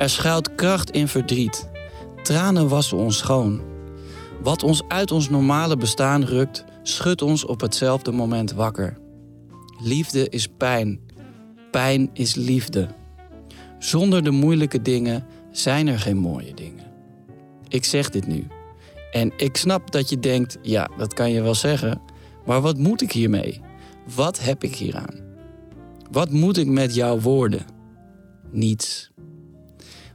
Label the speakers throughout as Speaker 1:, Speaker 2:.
Speaker 1: Er schuilt kracht in verdriet. Tranen wassen ons schoon. Wat ons uit ons normale bestaan rukt, schudt ons op hetzelfde moment wakker. Liefde is pijn. Pijn is liefde. Zonder de moeilijke dingen zijn er geen mooie dingen. Ik zeg dit nu. En ik snap dat je denkt, ja, dat kan je wel zeggen. Maar wat moet ik hiermee? Wat heb ik hieraan? Wat moet ik met jouw woorden? Niets.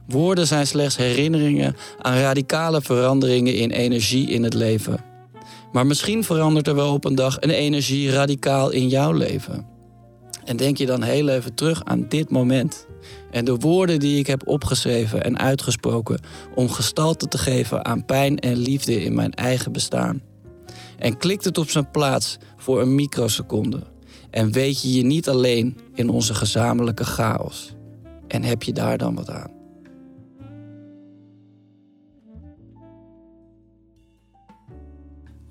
Speaker 1: Woorden zijn slechts herinneringen aan radicale veranderingen in energie in het leven. Maar misschien verandert er wel op een dag een energie radicaal in jouw leven. En denk je dan heel even terug aan dit moment. En de woorden die ik heb opgeschreven en uitgesproken om gestalte te geven aan pijn en liefde in mijn eigen bestaan. En klikt het op zijn plaats voor een microseconde. En weet je je niet alleen in onze gezamenlijke chaos. En heb je daar dan wat aan?